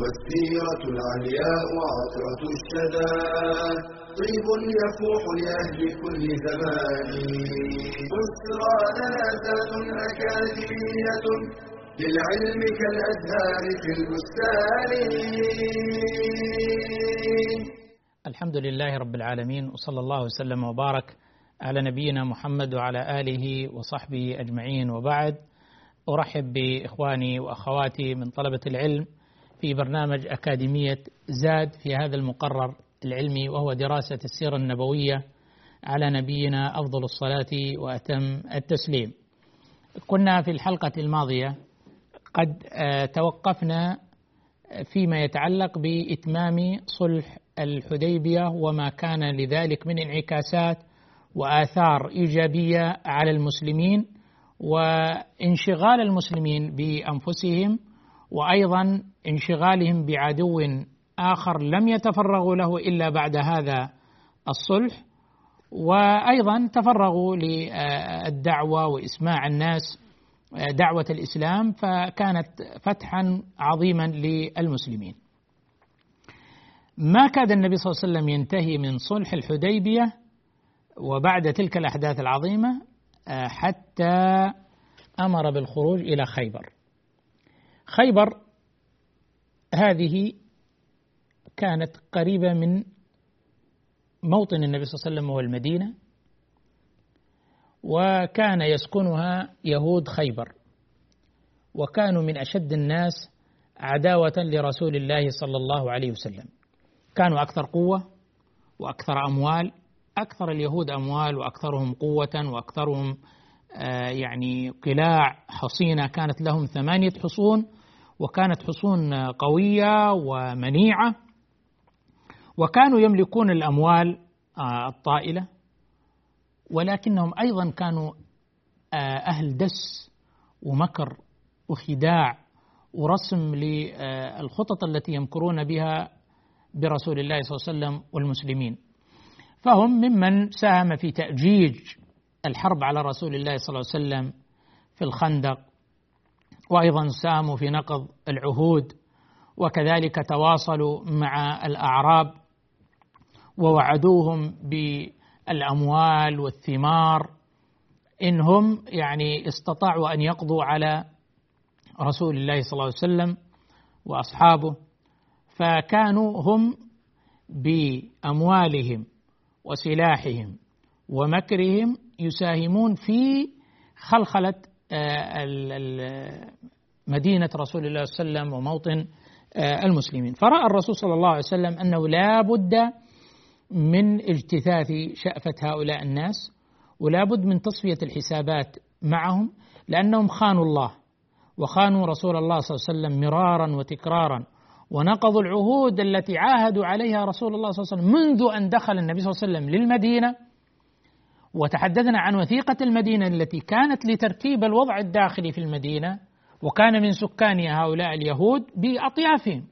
والسيرة العلياء عطرة الشدى. طيب يفوح لأهل كل زمان. بسرى لنا ذات أكاديمية للعلم كالأزهار في البستان. الحمد لله رب العالمين وصلى الله وسلم وبارك على نبينا محمد وعلى آله وصحبه أجمعين. وبعد أرحب بإخواني وأخواتي من طلبة العلم في برنامج أكاديمية زاد في هذا المقرر العلمي وهو دراسة السيرة النبوية على نبينا أفضل الصلاة وأتم التسليم. كنا في الحلقة الماضية قد توقفنا فيما يتعلق بإتمام صلح الحديبية وما كان لذلك من انعكاسات وآثار إيجابية على المسلمين وانشغال المسلمين بأنفسهم وأيضا انشغالهم بعدو آخر لم يتفرغوا له إلا بعد هذا الصلح وأيضا تفرغوا للدعوة وإسماع الناس دعوة الإسلام فكانت فتحا عظيما للمسلمين. ما كاد النبي صلى الله عليه وسلم ينتهي من صلح الحديبية وبعد تلك الأحداث العظيمة حتى أمر بالخروج إلى خيبر. خيبر هذه كانت قريبة من موطن النبي صلى الله عليه وسلم وهو المدينة وكان يسكنها يهود خيبر وكانوا من أشد الناس عداوة لرسول الله صلى الله عليه وسلم. كانوا أكثر قوة وأكثر أموال أكثر اليهود أموال وأكثرهم قوة وأكثرهم يعني قلاع حصينة كانت لهم ثمانية حصون وكانت حصون قوية ومنيعة وكانوا يملكون الأموال الطائلة ولكنهم أيضا كانوا أهل دس ومكر وخداع ورسم للخطط التي يمكرون بها برسول الله صلى الله عليه وسلم والمسلمين. فهم ممن ساهم في تأجيج الحرب على رسول الله صلى الله عليه وسلم في الخندق وأيضا ساهموا في نقض العهود وكذلك تواصلوا مع الأعراب ووعدوهم بالأموال والثمار إنهم يعني استطاعوا أن يقضوا على رسول الله صلى الله عليه وسلم وأصحابه فكانوا هم بأموالهم وسلاحهم ومكرهم يساهمون في خلخلة مدينة رسول الله صلى الله عليه وسلم وموطن المسلمين. فرأى الرسول صلى الله عليه وسلم أنه لا بد من اجتثاث شأفة هؤلاء الناس ولا بد من تصفية الحسابات معهم لأنهم خانوا الله وخانوا رسول الله صلى الله عليه وسلم مرارا وتكرارا ونقضوا العهود التي عاهدوا عليها رسول الله صلى الله عليه وسلم منذ أن دخل النبي صلى الله عليه وسلم للمدينة وتحدثنا عن وثيقة المدينة التي كانت لترتيب الوضع الداخلي في المدينة وكان من سكانها هؤلاء اليهود بأطيافهم.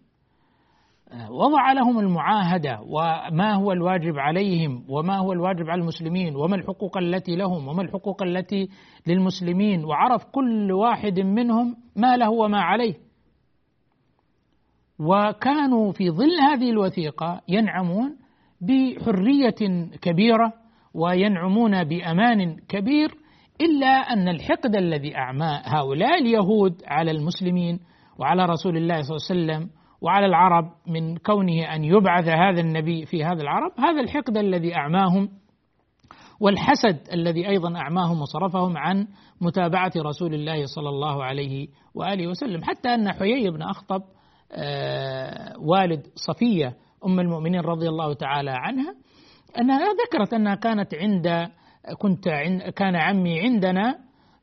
وضع لهم المعاهدة وما هو الواجب عليهم وما هو الواجب على المسلمين وما الحقوق التي لهم وما الحقوق التي للمسلمين وعرف كل واحد منهم ما له وما عليه. وكانوا في ظل هذه الوثيقة ينعمون بحرية كبيرة وينعمون بأمان كبير إلا أن الحقد الذي أعمى هؤلاء اليهود على المسلمين وعلى رسول الله صلى الله عليه وسلم وعلى العرب من كونه أن يبعث هذا النبي في هذا العرب هذا الحقد الذي أعماهم والحسد الذي أيضا أعماهم وصرفهم عن متابعة رسول الله صلى الله عليه وآله وسلم. حتى أن حيي بن أخطب والد صفية أم المؤمنين رضي الله تعالى عنها أنها ذكرت أنها كانت عند كنت عند كان عمي عندنا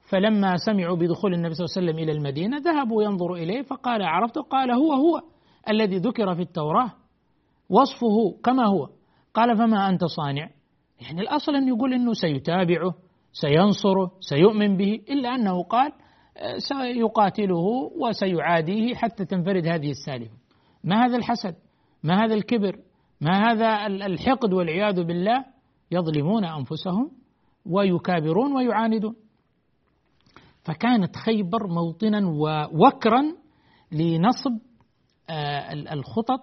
فلما سمعوا بدخول النبي صلى الله عليه وسلم إلى المدينة ذهبوا ينظروا إليه فقال عرفته قال هو هو الذي ذكر في التوراة وصفه كما هو. قال فما أنت صانع؟ يعني الأصل أن يقول أنه سيتابعه سينصره سيؤمن به إلا أنه قال سيقاتله وسيعاديه حتى تنفرد هذه السالفة. ما هذا الحسد؟ ما هذا الكبر؟ ما هذا الحقد والعياذ بالله يظلمون أنفسهم ويكابرون ويعاندون. فكانت خيبر موطنا ووكرا لنصب آه، الخطط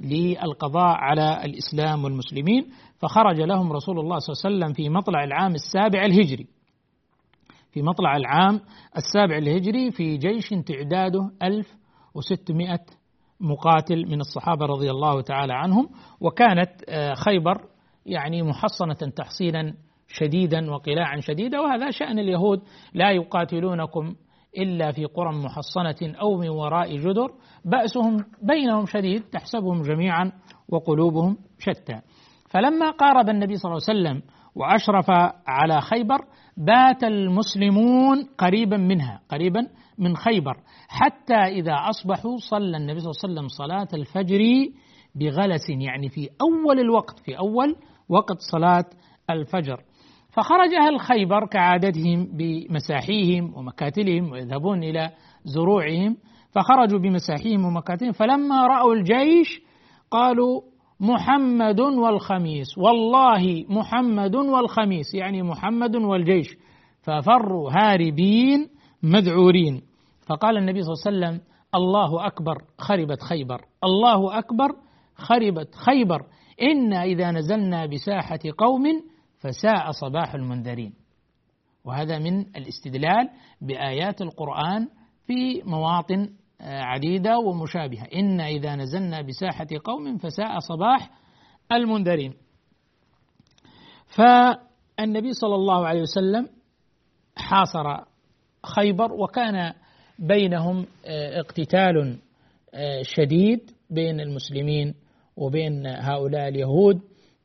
للقضاء على الإسلام والمسلمين. فخرج لهم رسول الله صلى الله عليه وسلم في مطلع العام السابع الهجري. في مطلع العام السابع الهجري في جيش تعداده 1600 مقاتل من الصحابة رضي الله تعالى عنهم وكانت آه، خيبر يعني محصنة تحصينا شديدا وقلاعا شديدا وهذا شأن اليهود لا يقاتلونكم إلا في قرى محصنة أو من وراء جدر بأسهم بينهم شديد تحسبهم جميعا وقلوبهم شتى. فلما قارب النبي صلى الله عليه وسلم وأشرف على خيبر بات المسلمون قريبا منها قريبا من خيبر حتى إذا أصبحوا صلى النبي صلى الله عليه وسلم صلاة الفجر بغلس يعني في أول الوقت في أول وقت صلاة الفجر. فخرج أهل خيبر كعادتهم بمساحيهم ومكاتلهم ويذهبون إلى زروعهم فخرجوا بمساحيهم ومكاتلهم فلما رأوا الجيش قالوا محمد والخميس. والله محمد والخميس يعني محمد والجيش. ففروا هاربين مذعورين. فقال النبي صلى الله عليه وسلم الله أكبر خربت خيبر. الله أكبر خربت خيبر. إنا إذا نزلنا بساحة قوم فساء صباح المنذرين. وهذا من الاستدلال بآيات القرآن في مواطن عديدة ومشابهة. إن إذا نزلنا بساحة قوم فساء صباح المنذرين. فالنبي صلى الله عليه وسلم حاصر خيبر وكان بينهم آه، اقتتال آه، شديد بين المسلمين وبين هؤلاء اليهود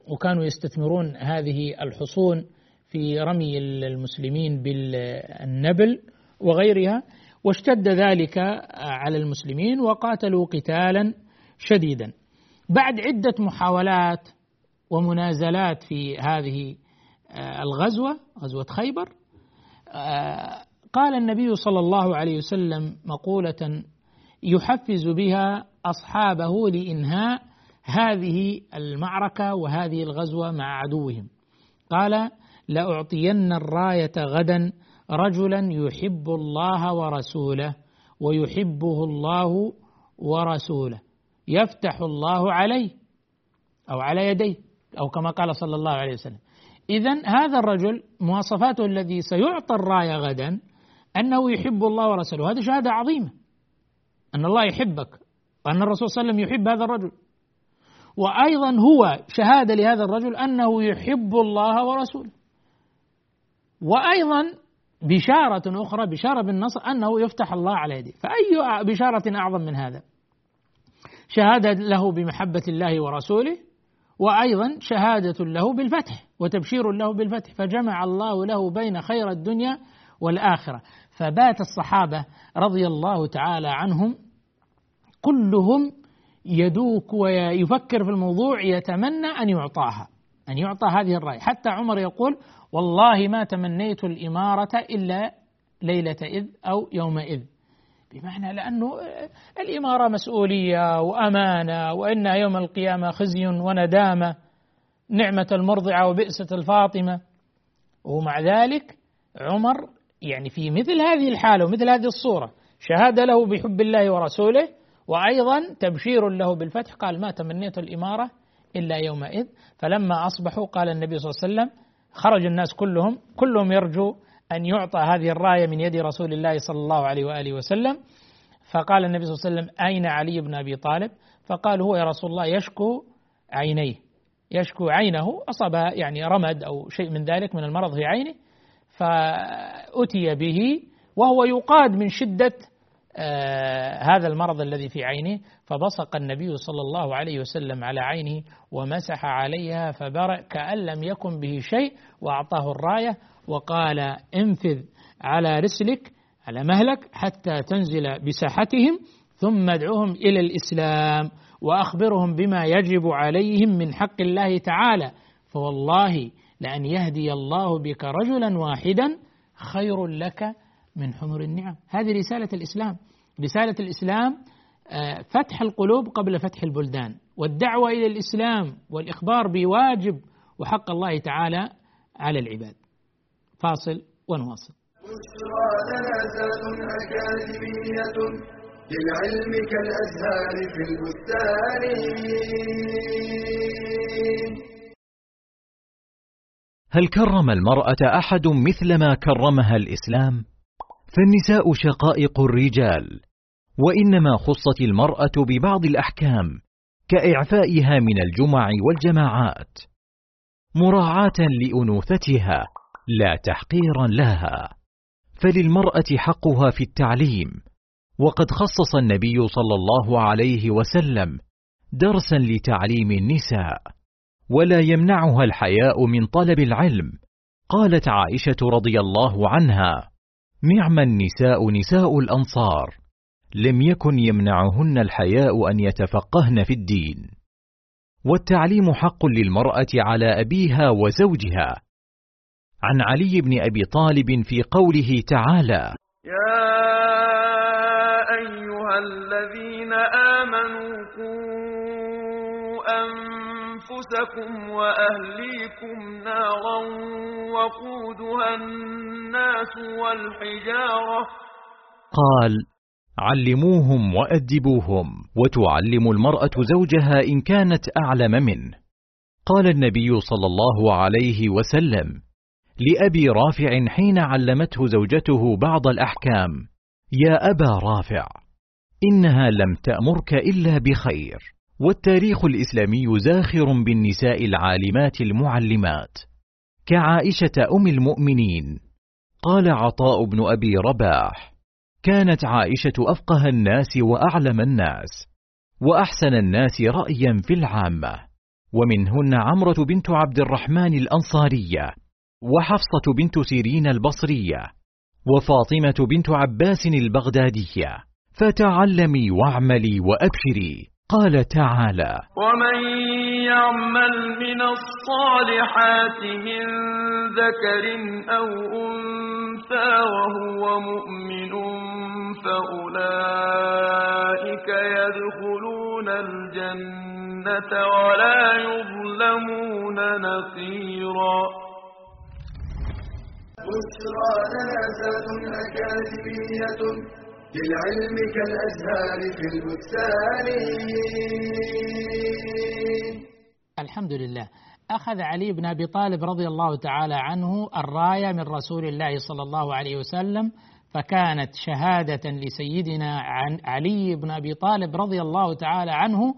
وكانوا يستثمرون هذه الحصون في رمي المسلمين بالنبل وغيرها. واشتد ذلك على المسلمين وقاتلوا قتالا شديدا. بعد عدة محاولات ومنازلات في هذه الغزوة غزوة خيبر قال النبي صلى الله عليه وسلم مقولة يحفز بها أصحابه لإنهاء هذه المعركة وهذه الغزوة مع عدوهم. قال لأعطين الراية غدا رجلا يحب الله ورسوله ويحبه الله ورسوله. يفتح الله عليه أو على يديه أو كما قال صلى الله عليه وسلم. إذا هذا الرجل مواصفاته الذي سيعطى الراية غدا أنه يحب الله ورسوله. هذه شهادة عظيمة. أن الله يحبك وأن الرسول صلى الله عليه وسلم يحب هذا الرجل. وأيضا هو شهادة لهذا الرجل أنه يحب الله ورسوله. وأيضا بشارة أخرى بشارة بالنصر أنه يفتح الله على يده فأي بشارة أعظم من هذا؟ شهادة له بمحبة الله ورسوله وأيضا شهادة له بالفتح وتبشير له بالفتح. فجمع الله له بين خير الدنيا والآخرة. فبات الصحابة رضي الله تعالى عنهم كلهم يدوك ويفكر في الموضوع يتمنى أن يعطاها أن يعطى هذه الرأي. حتى عمر يقول والله ما تمنيت الإمارة إلا ليلة إذ أو يومئذ بمعنى لأنه الإمارة مسؤولية وأمانة وإنها يوم القيامة خزي وندامة نعمة المرضعة وبئسة الفاطمة. ومع ذلك عمر يعني في مثل هذه الحالة ومثل هذه الصورة شهادة له بحب الله ورسوله وأيضا تبشير له بالفتح قال ما تمنيت الإمارة إلا يومئذ فلما أصبحوا قال النبي صلى الله عليه وسلم خرج الناس كلهم كلهم يرجو أن يعطى هذه الراية من يد رسول الله صلى الله عليه وآله وسلم. فقال النبي صلى الله عليه وسلم أين علي بن أبي طالب؟ فقال هو يا رسول الله يشكو عينيه يشكو عينه أصاب يعني رمد أو شيء من ذلك من المرض في عينه فأتي به وهو يقاد من شدة هذا المرض الذي في عينه فبصق النبي صلى الله عليه وسلم على عينه ومسح عليها فبرأ كأن لم يكن به شيء وأعطاه الراية وقال انفذ على رسلك على مهلك حتى تنزل بساحتهم ثم ادعوهم إلى الإسلام وأخبرهم بما يجب عليهم من حق الله تعالى. فوالله لأن يهدي الله بك رجلا واحدا خير لك من حمر النعم. هذه رسالة الإسلام. رسالة الإسلام آه، فتح القلوب قبل فتح البلدان والدعوة إلى الإسلام والإخبار بواجب وحق الله تعالى على العباد. فاصل ونواصل. للعلم كالأزهار في البستان. هل كرم المرأة أحد مثل ما كرمها الإسلام؟ فالنساء شقائق الرجال، وإنما خصت المرأة ببعض الأحكام كإعفائها من الجمع والجماعات، مراعاة لأنوثتها لا تحقيرا لها، فللمرأة حقها في التعليم، وقد خصص النبي صلى الله عليه وسلم درسا لتعليم النساء ولا يمنعها الحياء من طلب العلم. قالت عائشة رضي الله عنها نعم النساء نساء الأنصار لم يكن يمنعهن الحياء أن يتفقهن في الدين. والتعليم حق للمرأة على أبيها وزوجها. عن علي بن أبي طالب في قوله تعالى يا الذين آمنوا قوا أنفسكم وأهليكم نارا وقودها الناس والحجارة. قال علموهم وأدبوهم وتعلم المرأة زوجها إن كانت أعلم منه. قال النبي صلى الله عليه وسلم لأبي رافع حين علمته زوجته بعض الأحكام يا أبا رافع إنها لم تأمرك إلا بخير. والتاريخ الإسلامي زاخر بالنساء العالمات المعلمات. كعائشة أم المؤمنين. قال عطاء بن أبي رباح كانت عائشة أفقه الناس وأعلم الناس وأحسن الناس رأيا في العامة. ومنهن عمرة بنت عبد الرحمن الأنصارية وحفصة بنت سيرين البصرية وفاطمة بنت عباس البغدادية. فتعلمي واعملي وأبشري. قال تعالى ومن يعمل من الصالحات من ذكر أو أنثى وهو مؤمن فأولئك يدخلون الجنة ولا يظلمون نقيرا بشرى لنا أكاديمية للعلم كالأزهار في البستان. الحمد لله. أخذ علي بن أبي طالب رضي الله تعالى عنه الراية من رسول الله صلى الله عليه وسلم فكانت شهادة لسيدنا عن علي بن أبي طالب رضي الله تعالى عنه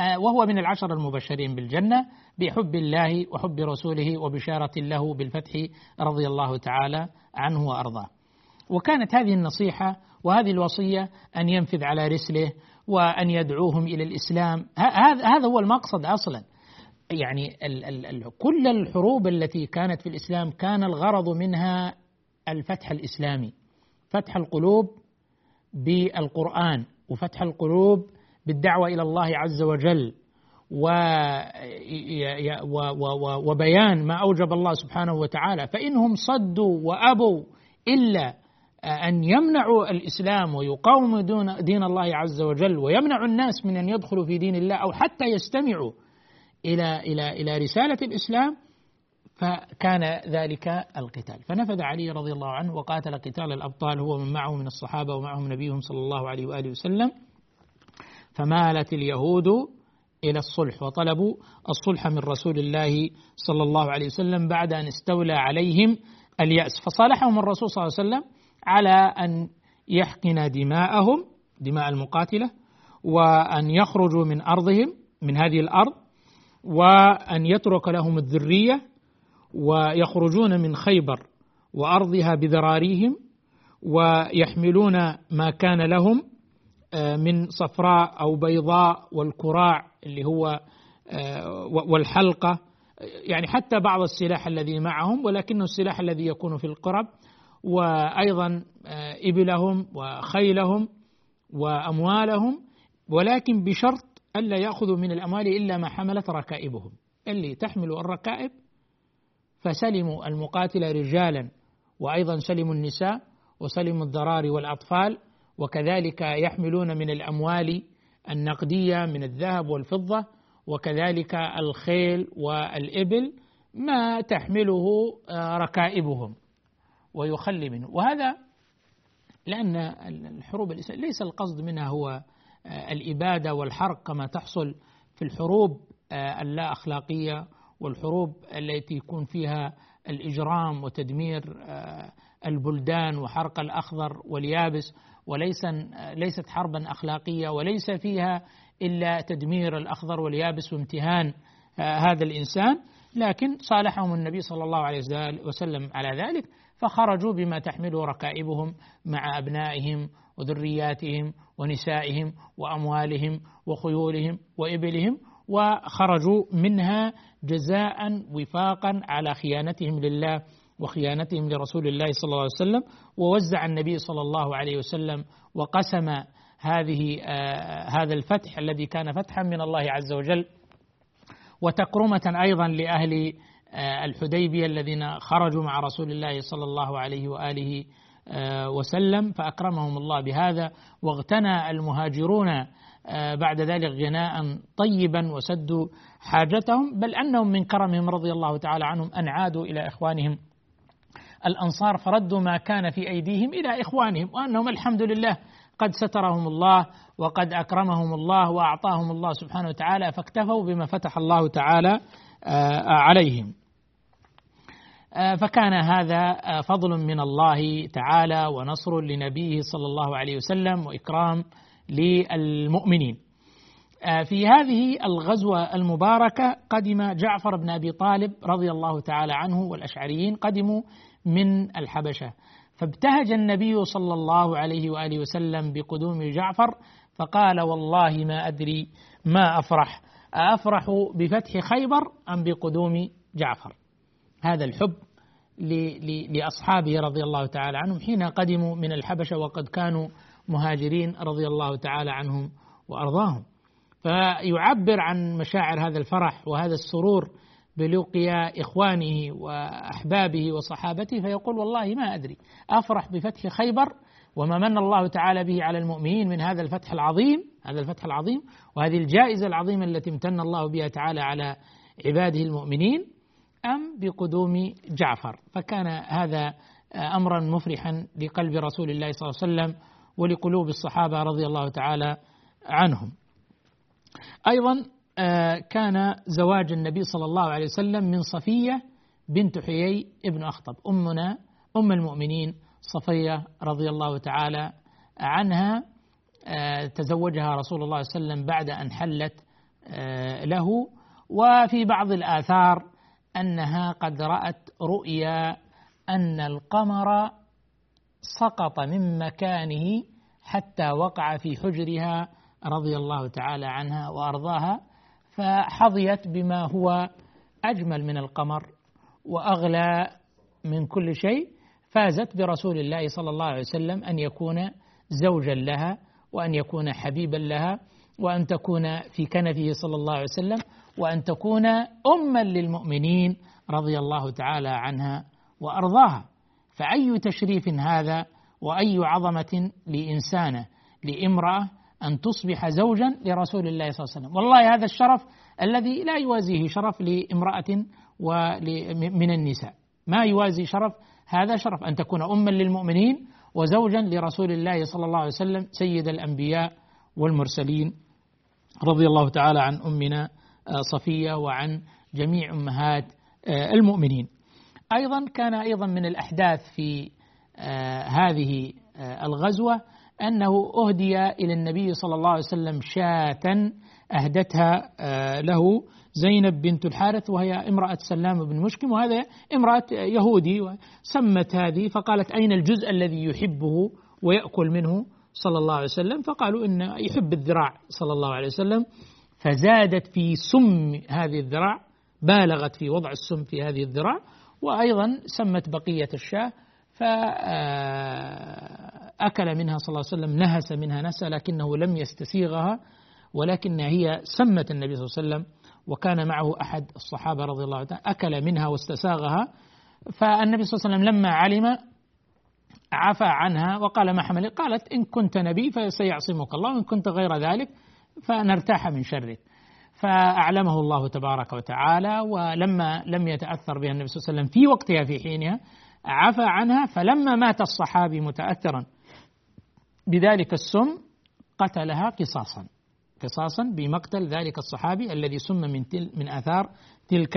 آه، وهو من العشر المبشرين بالجنة بحب الله وحب رسوله وبشارة له بالفتح رضي الله تعالى عنه وأرضاه. وكانت هذه النصيحة وهذه الوصية أن ينفذ على رسله وأن يدعوهم إلى الإسلام. هذا هذا هو المقصد أصلا. يعني ال ال ال كل الحروب التي كانت في الإسلام كان الغرض منها الفتح الإسلامي فتح القلوب بالقرآن وفتح القلوب بالدعوة إلى الله عز وجل وبيان ما أوجب الله سبحانه وتعالى. فإنهم صدوا وأبوا إلا أن يمنعوا الإسلام ويقاوموا دين الله عز وجل ويمنعوا الناس من أن يدخلوا في دين الله أو حتى يستمعوا إلى إلى إلى رسالة الإسلام فكان ذلك القتال. فنفذ علي رضي الله عنه وقاتل قتال الأبطال هو من معه من الصحابة ومعهم نبيهم صلى الله عليه وآله وسلم. فمالت اليهود إلى الصلح وطلبوا الصلح من رسول الله صلى الله عليه وسلم بعد أن استولى عليهم اليأس. فصالحهم الرسول صلى الله عليه وسلم على أن يحقن دماءهم دماء المقاتلة وأن يخرجوا من أرضهم من هذه الأرض وأن يترك لهم الذرية ويخرجون من خيبر وأرضها بذراريهم ويحملون ما كان لهم آه، من صفراء أو بيضاء والكراع اللي هو آه، والحلقة. يعني حتى بعض السلاح الذي معهم ولكنه السلاح الذي يكون في القرب. وأيضا آه، إبلهم وخيلهم وأموالهم ولكن بشرط ألا يأخذوا من الأموال إلا ما حملت ركائبهم. اللي تحمل الركائب فسلموا المقاتلة رجالا وأيضا سلموا النساء وسلموا الضرار والأطفال وكذلك يحملون من الأموال النقدية من الذهب والفضة وكذلك الخيل والإبل ما تحمله ركائبهم. ويخلي منه. وهذا لأن الحروب ليس القصد منها هو الإبادة والحرق كما تحصل في الحروب اللا أخلاقية والحروب التي يكون فيها الإجرام وتدمير البلدان وحرق الأخضر واليابس. وليس ليست حربا أخلاقية وليس فيها إلا تدمير الأخضر واليابس وامتهان هذا الإنسان. لكن صالحهم النبي صلى الله عليه وسلم على ذلك فخرجوا بما تحمله ركائبهم مع أبنائهم وذرياتهم ونسائهم وأموالهم وخيولهم وإبلهم وخرجوا منها جزاء وفاقا على خيانتهم لله وخيانتهم لرسول الله صلى الله عليه وسلم. ووزع النبي صلى الله عليه وسلم وقسم هذه آه هذا الفتح الذي كان فتحا من الله عز وجل وتكرمة أيضا لأهل آه الحديبية الذين خرجوا مع رسول الله صلى الله عليه وآله وسلم فأكرمهم الله بهذا واغتنى المهاجرون بعد ذلك غناء طيبا وسدوا حاجتهم بل أنهم من كرمهم رضي الله تعالى عنهم أن عادوا إلى إخوانهم. الأنصار فردوا ما كان في أيديهم إلى إخوانهم وأنهم الحمد لله قد سترهم الله وقد أكرمهم الله وأعطاهم الله سبحانه وتعالى فاكتفوا بما فتح الله تعالى عليهم. فكان هذا فضل من الله تعالى ونصر لنبيه صلى الله عليه وسلم وإكرام للمؤمنين. في هذه الغزوة المباركة قدم جعفر بن أبي طالب رضي الله تعالى عنه والأشعريين قدموا من الحبشة. فابتهج النبي صلى الله عليه وآله وسلم بقدوم جعفر فقال والله ما أدري ما أفرح أفرح بفتح خيبر أم بقدوم جعفر؟ هذا الحب لأصحابه رضي الله تعالى عنهم حين قدموا من الحبشة وقد كانوا مهاجرين رضي الله تعالى عنهم وأرضاهم. فيعبر عن مشاعر هذا الفرح وهذا السرور بلقيا إخوانه وأحبابه وصحابته فيقول والله ما أدري أفرح بفتح خيبر وما من الله تعالى به على المؤمنين من هذا الفتح العظيم هذا الفتح العظيم وهذه الجائزة العظيمة التي امتن الله بها تعالى على عباده المؤمنين. أم بقدوم جعفر؟ فكان هذا أمرا مفرحا لقلب رسول الله صلى الله عليه وسلم ولقلوب الصحابة رضي الله تعالى عنهم. أيضا كان زواج النبي صلى الله عليه وسلم من صفية بنت حيي ابن أخطب أمنا أم المؤمنين صفية رضي الله تعالى عنها. تزوجها رسول الله صلى الله عليه وسلم بعد أن حلت له. وفي بعض الآثار أنها قد رأت رؤيا أن القمر سقط من مكانه حتى وقع في حجرها رضي الله تعالى عنها وأرضاها فحظيت بما هو أجمل من القمر وأغلى من كل شيء. فازت برسول الله صلى الله عليه وسلم أن يكون زوجا لها وأن يكون حبيبا لها وأن تكون في كنفه صلى الله عليه وسلم وأن تكون اما للمؤمنين رضي الله تعالى عنها وأرضاها. فأي تشريف هذا وأي عظمة لإنسانة لامرأة أن تصبح زوجا لرسول الله صلى الله عليه وسلم. والله هذا الشرف الذي لا يوازيه شرف لامرأة من النساء. ما يوازي شرف هذا شرف أن تكون أما للمؤمنين وزوجا لرسول الله صلى الله عليه وسلم سيد الأنبياء والمرسلين رضي الله تعالى عن أمنا صفية وعن جميع أمهات المؤمنين. أيضا كان أيضا من الأحداث في هذه الغزوة أنه أهدي إلى النبي صلى الله عليه وسلم شاة أهدتها له زينب بنت الحارث وهي امرأة سلام بن مشكم وهذا امرأة يهودي سمت هذه فقالت أين الجزء الذي يحبه ويأكل منه؟ صلى الله عليه وسلم. فقالوا إن يحب الذراع صلى الله عليه وسلم. فزادت في سم هذه الذراع بالغت في وضع السم في هذه الذراع وأيضا سمت بقية الشاة أكل منها صلى الله عليه وسلم نهس منها نسى لكنه لم يستسيغها ولكن هي سمت النبي صلى الله عليه وسلم وكان معه أحد الصحابة رضي الله عنه أكل منها واستساغها فالنبي صلى الله عليه وسلم لما علم عفى عنها وقال ما حمل قالت إن كنت نبي فسيعصمك الله وإن كنت غير ذلك فنرتاح من شرك فأعلمه الله تبارك وتعالى ولما لم يتأثر بها النبي صلى الله عليه وسلم في وقتها في حينها عفى عنها فلما مات الصحابي متأثرا بذلك السم قتلها قصاصا. قصاصا بمقتل ذلك الصحابي الذي سم من تل من آثار تلك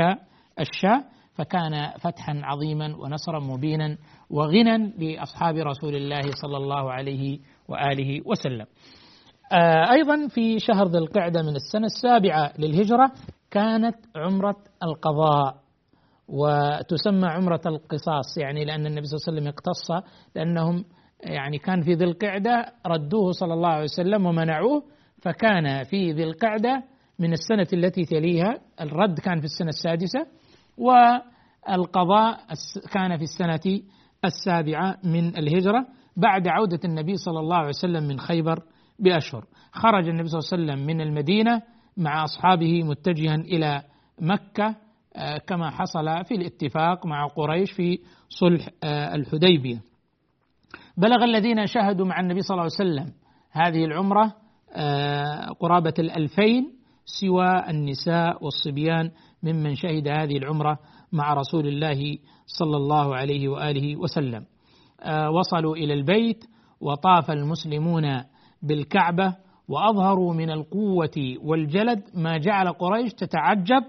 الشاة. فكان فتحا عظيما ونصرا مبينا وغنى لأصحاب رسول الله صلى الله عليه وآله وسلم. أيضا في شهر ذي القعدة من السنة السابعة للهجرة كانت عمرة القضاء وتسمى عمرة القصاص يعني لأن النبي صلى الله عليه وسلم اقتص لأنهم يعني كان في ذي القعدة ردوه صلى الله عليه وسلم ومنعوه فكان في ذي القعدة من السنة التي تليها الرد كان في السنة السادسة والقضاء كان في السنة السابعة من الهجرة بعد عودة النبي صلى الله عليه وسلم من خيبر بأشهر. خرج النبي صلى الله عليه وسلم من المدينة مع أصحابه متجها إلى مكة آه، كما حصل في الاتفاق مع قريش في صلح آه، الحديبية. بلغ الذين شهدوا مع النبي صلى الله عليه وسلم هذه العمرة آه، قرابة الألفين سوى النساء والصبيان ممن شهد هذه العمرة مع رسول الله صلى الله عليه وآله وسلم. وصلوا إلى البيت وطاف المسلمون بالكعبة وأظهروا من القوة والجلد ما جعل قريش تتعجب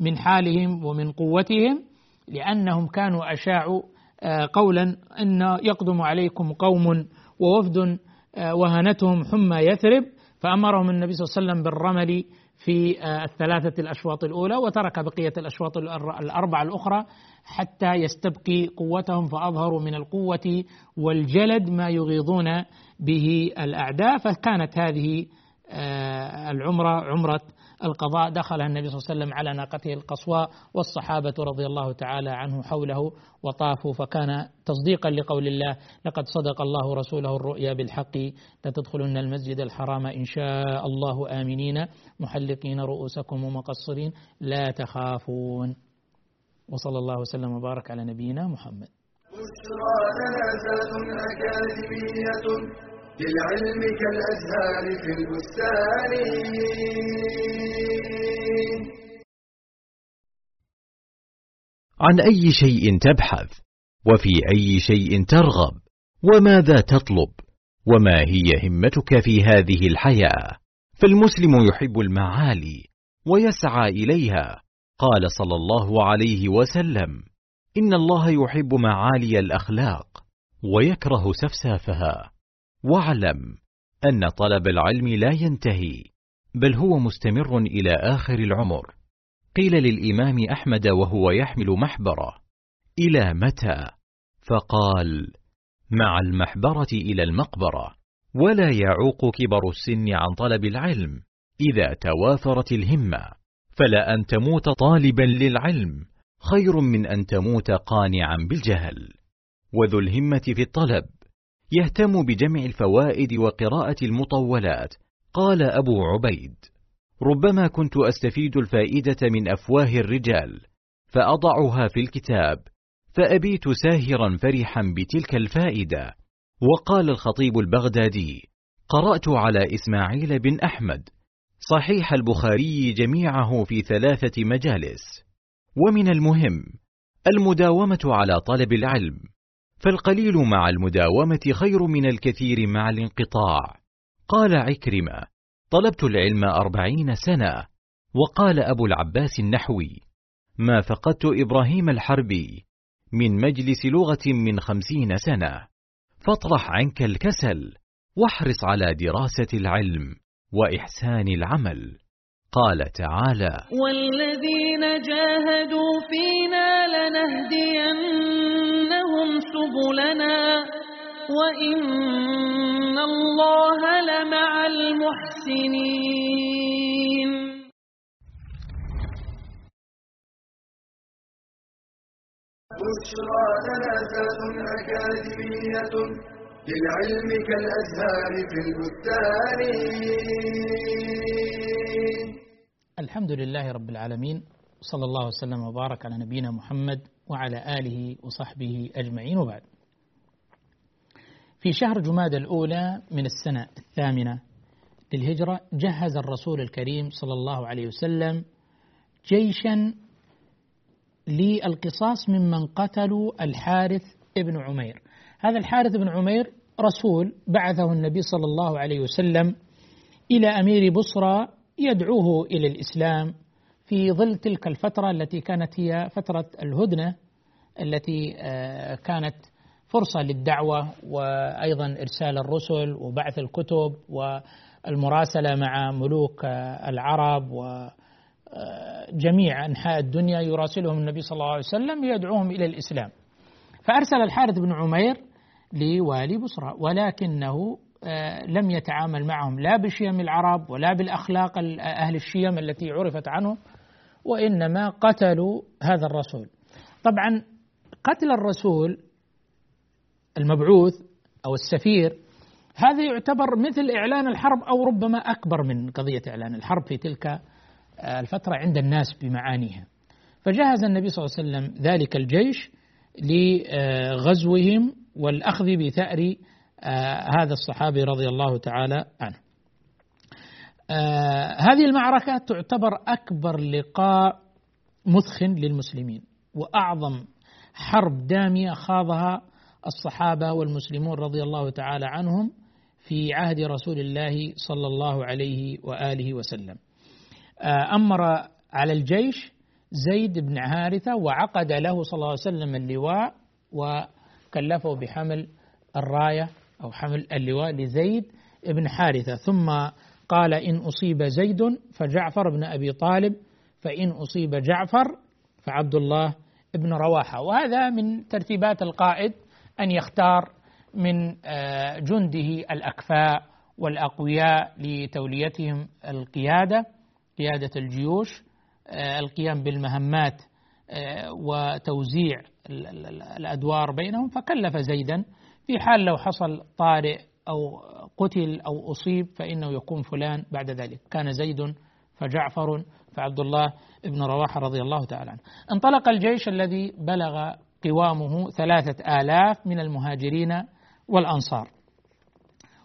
من حالهم ومن قوتهم لأنهم كانوا أشاعوا آه، قولا أن يقدم عليكم قوم ووفد آه، وهنتهم حمى يثرب فأمرهم النبي صلى الله عليه وسلم بالرمل في آه، الثلاثة الأشواط الأولى وترك بقية الأشواط الأربعة الأخرى حتى يستبقي قوتهم فأظهروا من القوة والجلد ما يغيظون به الأعداء. فكانت هذه آه، العمرة عمرة القضاء دخلها النبي صلى الله عليه وسلم على ناقته القصواء والصحابة رضي الله تعالى عنه حوله وطافوا فكان تصديقا لقول الله لقد صدق الله رسوله الرؤيا بالحق لتدخلن المسجد الحرام إن شاء الله آمنين محلقين رؤوسكم ومقصرين لا تخافون وصلى الله وسلم وبارك على نبينا محمد. بشرى أكاديمية للعلم كالأزهار في البستان. عن أي شيء تبحث؟ وفي أي شيء ترغب؟ وماذا تطلب؟ وما هي همتك في هذه الحياة؟ فالمسلم يحب المعالي ويسعى إليها. قال صلى الله عليه وسلم إن الله يحب معالي الأخلاق ويكره سفسافها. واعلم أن طلب العلم لا ينتهي بل هو مستمر إلى آخر العمر. قيل للإمام أحمد وهو يحمل محبرة إلى متى؟ فقال مع المحبرة إلى المقبرة ولا يعوق كبر السن عن طلب العلم إذا توافرت الهمة. فلا أن تموت طالبا للعلم خير من أن تموت قانعا بالجهل. وذو الهمة في الطلب يهتم بجمع الفوائد وقراءة المطولات. قال أبو عبيد ربما كنت أستفيد الفائدة من أفواه الرجال فأضعها في الكتاب فأبيت ساهرا فرحا بتلك الفائدة. وقال الخطيب البغدادي قرأت على إسماعيل بن أحمد. صحيح البخاري جميعه في ثلاثة مجالس. ومن المهم المداومة على طلب العلم. فالقليل مع المداومة خير من الكثير مع الانقطاع. قال عكرمة طلبت العلم أربعين سنة. وقال أبو العباس النحوي ما فقدت إبراهيم الحربي من مجلس لغة من خمسين سنة. فاطرح عنك الكسل واحرص على دراسة العلم وإحسان العمل. قال تعالى والذين جاهدوا فينا لنهدينهم سبلنا وإن الله لمع المحسنين. بشرى لنا أكاديمية للعلم كالأزهار في البستان. الحمد لله رب العالمين صلى الله وسلم وبارك على نبينا محمد وعلى آله وصحبه أجمعين وبعد. في شهر جماد الأولى من السنة الثامنة للهجرة جهز الرسول الكريم صلى الله عليه وسلم جيشا للقصاص ممن قتلوا الحارث ابن عمير. هذا الحارث بن عمير رسول بعثه النبي صلى الله عليه وسلم إلى أمير بصرى يدعوه إلى الإسلام في ظل تلك الفترة التي كانت هي فترة الهدنة التي آه، كانت فرصة للدعوة وأيضا إرسال الرسل وبعث الكتب والمراسلة مع ملوك آه، العرب وجميع أنحاء الدنيا يراسلهم النبي صلى الله عليه وسلم يدعوهم إلى الإسلام. فأرسل الحارث بن عمير لوالي بصرى ولكنه آه، لم يتعامل معهم لا بشيم العرب ولا بالأخلاق أهل الشيم التي عرفت عنه وإنما قتلوا هذا الرسول. طبعا قتل الرسول المبعوث أو السفير هذا يعتبر مثل إعلان الحرب أو ربما أكبر من قضية إعلان الحرب في تلك آه، الفترة عند الناس بمعانيها. فجهز النبي صلى الله عليه وسلم ذلك الجيش لغزوهم والأخذ بثأر آه، هذا الصحابي رضي الله تعالى عنه. هذه المعركة تعتبر أكبر لقاء مثخن للمسلمين وأعظم حرب دامية خاضها الصحابة والمسلمون رضي الله تعالى عنهم في عهد رسول الله صلى الله عليه وآله وسلم. آه، أمر على الجيش زيد بن حارثة وعقد له صلى الله عليه وسلم اللواء وكلفه بحمل الراية أو حمل اللواء لزيد بن حارثة ثم قال إن أصيب زيد فجعفر بن أبي طالب فإن أصيب جعفر فعبد الله بن رواحة. وهذا من ترتيبات القائد أن يختار من آه، جنده الأكفاء والأقوياء لتوليتهم القيادة قيادة الجيوش آه، القيام بالمهمات آه، وتوزيع الأدوار بينهم. فكلف زيدا في حال لو حصل طارئ أو قتل أو أصيب فإنه يكون فلان بعد ذلك. كان زيد فجعفر فعبد الله بن رواحة رضي الله تعالى عنه. انطلق الجيش الذي بلغ قوامه ثلاثة آلاف من المهاجرين والأنصار.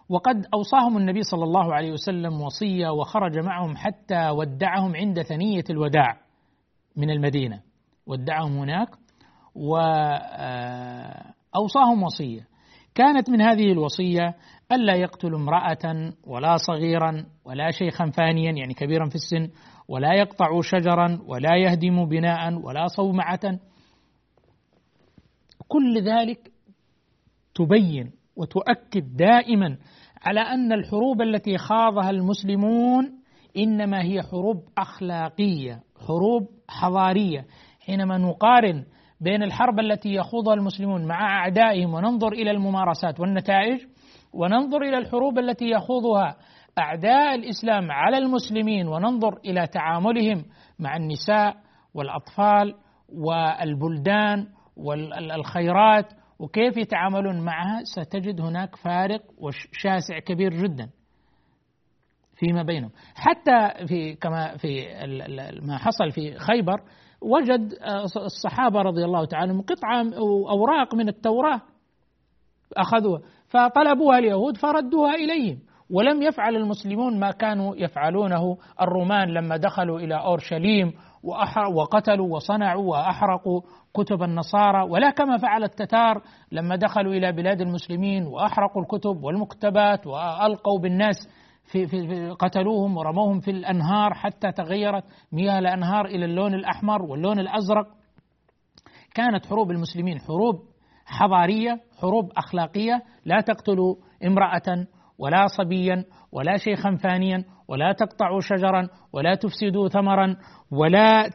وقد أوصاهم النبي صلى الله عليه وسلم وصية وخرج معهم حتى ودعهم عند ثنية الوداع من المدينة. ودعهم هناك وأوصاهم وصية. كانت من هذه الوصية ألا يقتل امرأة ولا صغيرا ولا شيخا فانيا يعني كبيرا في السن ولا يقطع شجرا ولا يهدم بناء ولا صومعة. كل ذلك تبين وتؤكد دائما على أن الحروب التي خاضها المسلمون إنما هي حروب أخلاقية حروب حضارية. حينما نقارن بين الحرب التي يخوضها المسلمون مع أعدائهم وننظر إلى الممارسات والنتائج وننظر إلى الحروب التي يخوضها أعداء الإسلام على المسلمين وننظر إلى تعاملهم مع النساء والأطفال والبلدان والخيرات وكيف يتعاملون معها ستجد هناك فارق شاسع كبير جدا فيما بينهم. حتى في كما في ما حصل في خيبر وجد آه، الصحابة رضي الله تعالى عنهم قطعة أوراق من التوراة أخذوها فطلبوها اليهود فردوها إليهم ولم يفعل المسلمون ما كانوا يفعلونه. الرومان لما دخلوا إلى أورشليم وقتلوا وصنعوا وأحرقوا كتب النصارى ولا كما فعل التتار لما دخلوا إلى بلاد المسلمين وأحرقوا الكتب والمكتبات وألقوا بالناس. في, في قتلوهم ورموهم في الأنهار حتى تغيرت مياه الأنهار إلى اللون الأحمر واللون الأزرق. كانت حروب المسلمين حروب حضارية حروب أخلاقية. لا تقتلوا امرأة ولا صبيا ولا شيخا فانيا ولا تقطعوا شجرا ولا تفسدوا ثمرا ولا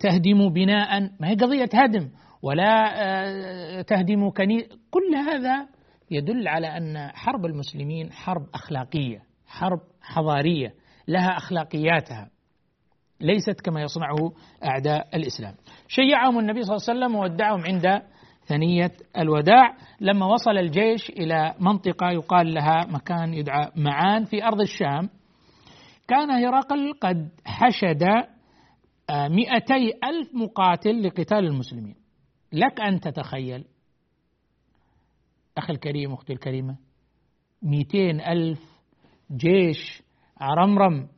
تهدموا بناء. ما هي قضية هدم. ولا آه، تهدموا كنيسة كل هذا يدل على أن حرب المسلمين حرب أخلاقية. حرب حضارية لها أخلاقياتها ليست كما يصنعه أعداء الإسلام. شيعهم النبي صلى الله عليه وسلم وودعهم عند ثنية الوداع. لما وصل الجيش إلى منطقة يقال لها مكان يدعى معان في أرض الشام كان هرقل قد حشد آه، مئتي ألف مقاتل لقتال المسلمين. لك أن تتخيل أخي الكريم أختي الكريمة مئتين ألف جيش عرمرم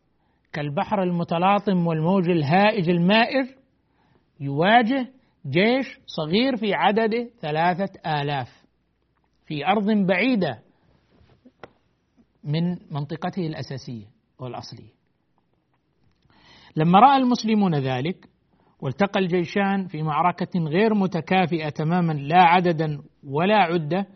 كالبحر المتلاطم والموج الهائج المائر يواجه جيش صغير في عدده ثلاثة آلاف. في أرض بعيدة من منطقته الأساسية والأصلية. لما رأى المسلمون ذلك والتقى الجيشان في معركة غير متكافئة تماما لا عددا ولا عدة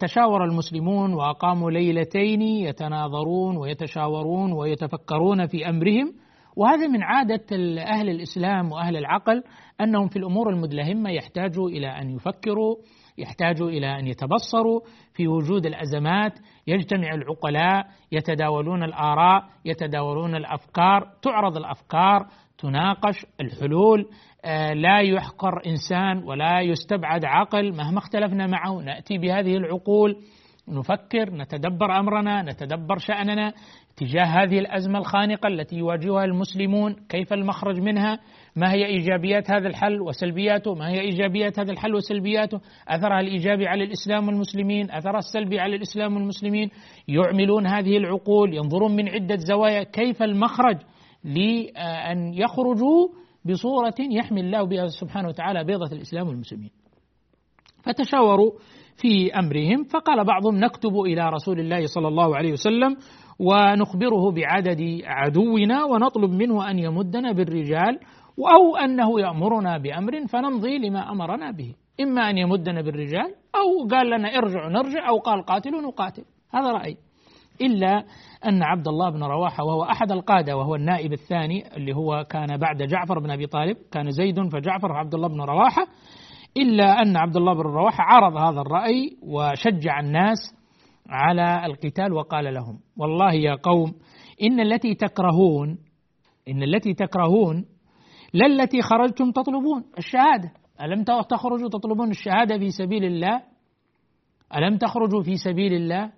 تشاور المسلمون وأقاموا ليلتين يتناظرون ويتشاورون ويتفكرون في أمرهم. وهذا من عادة أهل الإسلام وأهل العقل أنهم في الأمور المدلهمة يحتاجوا إلى أن يفكروا يحتاجوا إلى أن يتبصروا. في وجود الأزمات يجتمع العقلاء يتداولون الآراء يتداولون الأفكار تعرض الأفكار تناقش الحلول آه، لا يحقر إنسان ولا يستبعد عقل مهما اختلفنا معه. نأتي بهذه العقول نفكر نتدبر أمرنا نتدبر شأننا تجاه هذه الأزمة الخانقة التي يواجهها المسلمون. كيف المخرج منها؟ ما هي إيجابيات هذا الحل وسلبياته؟ ما هي إيجابيات هذا الحل وسلبياته؟ أثرها الإيجابي على الإسلام والمسلمين أثرها السلبي على الإسلام والمسلمين. يعملون هذه العقول ينظرون من عدة زوايا. كيف المخرج لأن يخرجوا بصورة يحمي الله بها سبحانه وتعالى بيضة الإسلام والمسلمين. فتشاوروا في أمرهم فقال بعضهم نكتب إلى رسول الله صلى الله عليه وسلم ونخبره بعدد عدونا ونطلب منه أن يمدنا بالرجال أو أنه يأمرنا بأمر فنمضي لما أمرنا به. إما أن يمدنا بالرجال أو قال لنا ارجعوا نرجع أو قال قاتلوا نقاتل. هذا رأي. إلا أن عبد الله بن رواحة وهو أحد القادة وهو النائب الثاني اللي هو كان بعد جعفر بن أبي طالب كان زيد فجعفر وعبد الله بن رواحة إلا أن عبد الله بن رواحة عرض هذا الرأي وشجع الناس على القتال وقال لهم والله يا قوم إن التي تكرهون إن التي تكرهون لا التي خرجتم تطلبون الشهادة. ألم تخرجوا تطلبون الشهادة في سبيل الله؟ ألم تخرجوا في سبيل الله؟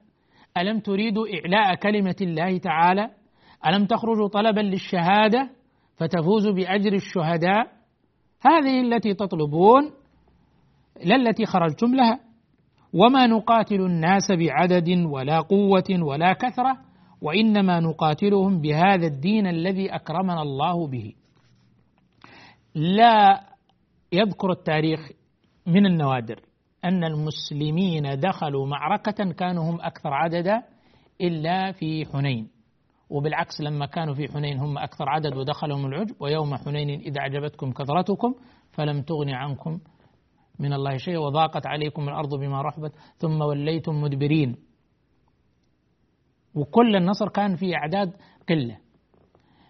ألم تريدوا إعلاء كلمة الله تعالى؟ ألم تخرجوا طلبا للشهادة فتفوزوا بأجر الشهداء؟ هذه التي تطلبون لا التي خرجتم لها. وما نقاتل الناس بعدد ولا قوة ولا كثرة وإنما نقاتلهم بهذا الدين الذي أكرمنا الله به. لا يذكر التاريخ من النوادر. أن المسلمين دخلوا معركة كانوا هم أكثر عددا إلا في حنين. وبالعكس لما كانوا في حنين هم أكثر عدد ودخلهم العجب. ويوم حنين إذا أعجبتكم كثرتكم فلم تغن عنكم من الله شيء وضاقت عليكم الأرض بما رحبت ثم وليتم مدبرين. وكل النصر كان في أعداد قلة.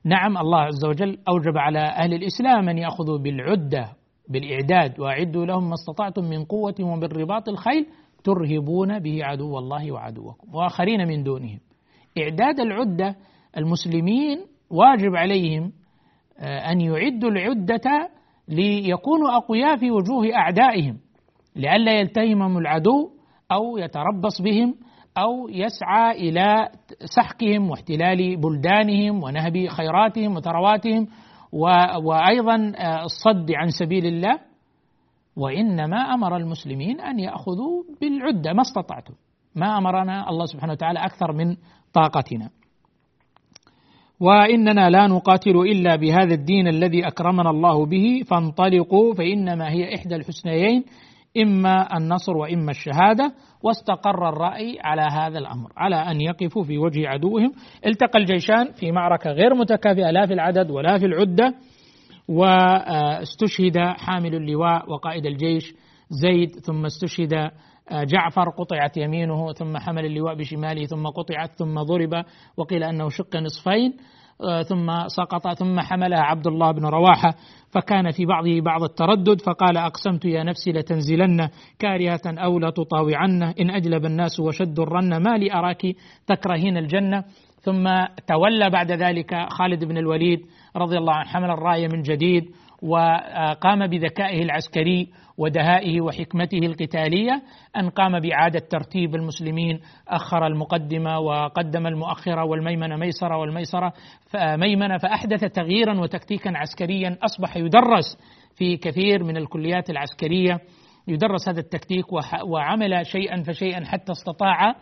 نعم الله عز وجل أوجب على أهل الإسلام أن يأخذوا بالعدة بالإعداد وأعدوا لهم ما استطعتم من قوة وبالرباط الخيل ترهبون به عدو الله وعدوكم وآخرين من دونهم. إعداد العدة المسلمين واجب عليهم آه، أن يعدوا العدة ليكونوا أقوياء في وجوه أعدائهم لئلا يلتهمهم العدو أو يتربص بهم أو يسعى إلى سحقهم واحتلال بلدانهم ونهب خيراتهم وثرواتهم وأيضا آه، الصد عن سبيل الله وإنما أمر المسلمين أن يأخذوا بالعدة ما استطعتم. ما أمرنا الله سبحانه وتعالى أكثر من طاقتنا. وإننا لا نقاتل إلا بهذا الدين الذي أكرمنا الله به فانطلقوا فإنما هي إحدى الحسنيين. إما النصر وإما الشهادة واستقر الرأي على هذا الأمر على أن يقفوا في وجه عدوهم. التقى الجيشان في معركة غير متكافئة لا في العدد ولا في العدة واستشهد حامل اللواء وقائد الجيش زيد ثم استشهد جعفر قطعت يمينه ثم حمل اللواء بشماله ثم قطعت ثم ضرب وقيل أنه شق نصفين. آه، ثم سقط ثم حملها عبد الله بن رواحة فكان في بعضه بعض التردد فقال أقسمت يا نفسي لتنزلن كارهة أو لتطاوعن إن أجلب الناس وشدوا الرن ما لي أراك تكرهين الجنة. ثم تولى بعد ذلك خالد بن الوليد رضي الله عنه حمل الراية من جديد وقام بذكائه العسكري ودهائه وحكمته القتالية أن قام بإعادة ترتيب المسلمين أخر المقدمة وقدم المؤخرة والميمنة ميسرة والميسرة ميمنة فأحدث تغييرا وتكتيكا عسكريا أصبح يدرس في كثير من الكليات العسكرية يدرس هذا التكتيك وعمل شيئا فشيئا حتى استطاع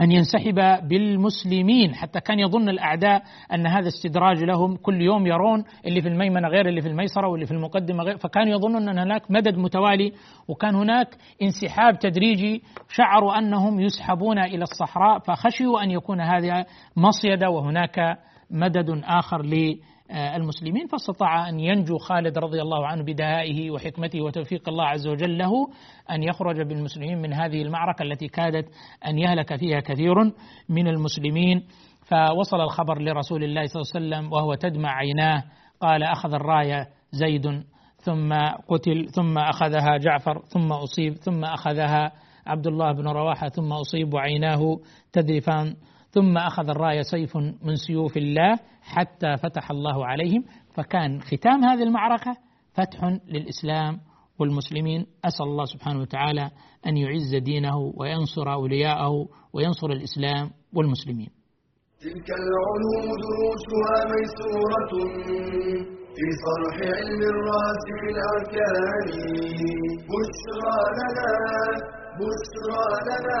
أن ينسحب بالمسلمين حتى كان يظن الأعداء أن هذا استدراج لهم كل يوم يرون اللي في الميمنة غير اللي في الميسرة واللي في المقدمة غير فكانوا يظنون أن هناك مدد متوالي وكان هناك انسحاب تدريجي شعروا أنهم يسحبون إلى الصحراء فخشيوا أن يكون هذا مصيدة وهناك مدد آخر المسلمين فاستطاع أن ينجو خالد رضي الله عنه بدهائه وحكمته وتوفيق الله عز وجل له أن يخرج بالمسلمين من هذه المعركة التي كادت أن يهلك فيها كثير من المسلمين. فوصل الخبر لرسول الله صلى الله عليه وسلم وهو تدمع عيناه قال أخذ الراية زيد ثم قتل ثم أخذها جعفر ثم أصيب ثم أخذها عبد الله بن رواحة ثم أصيب وعيناه تذرفان ثم أخذ الراية سيف من سيوف الله حتى فتح الله عليهم. فكان ختام هذه المعركة فتح للإسلام والمسلمين. أسأل الله سبحانه وتعالى أن يعز دينه وينصر أولياءه وينصر الإسلام والمسلمين. تلك العلوم دروسها ميسورة في صرح علم الرأس في الأركان. بشرى لنا بشرى لنا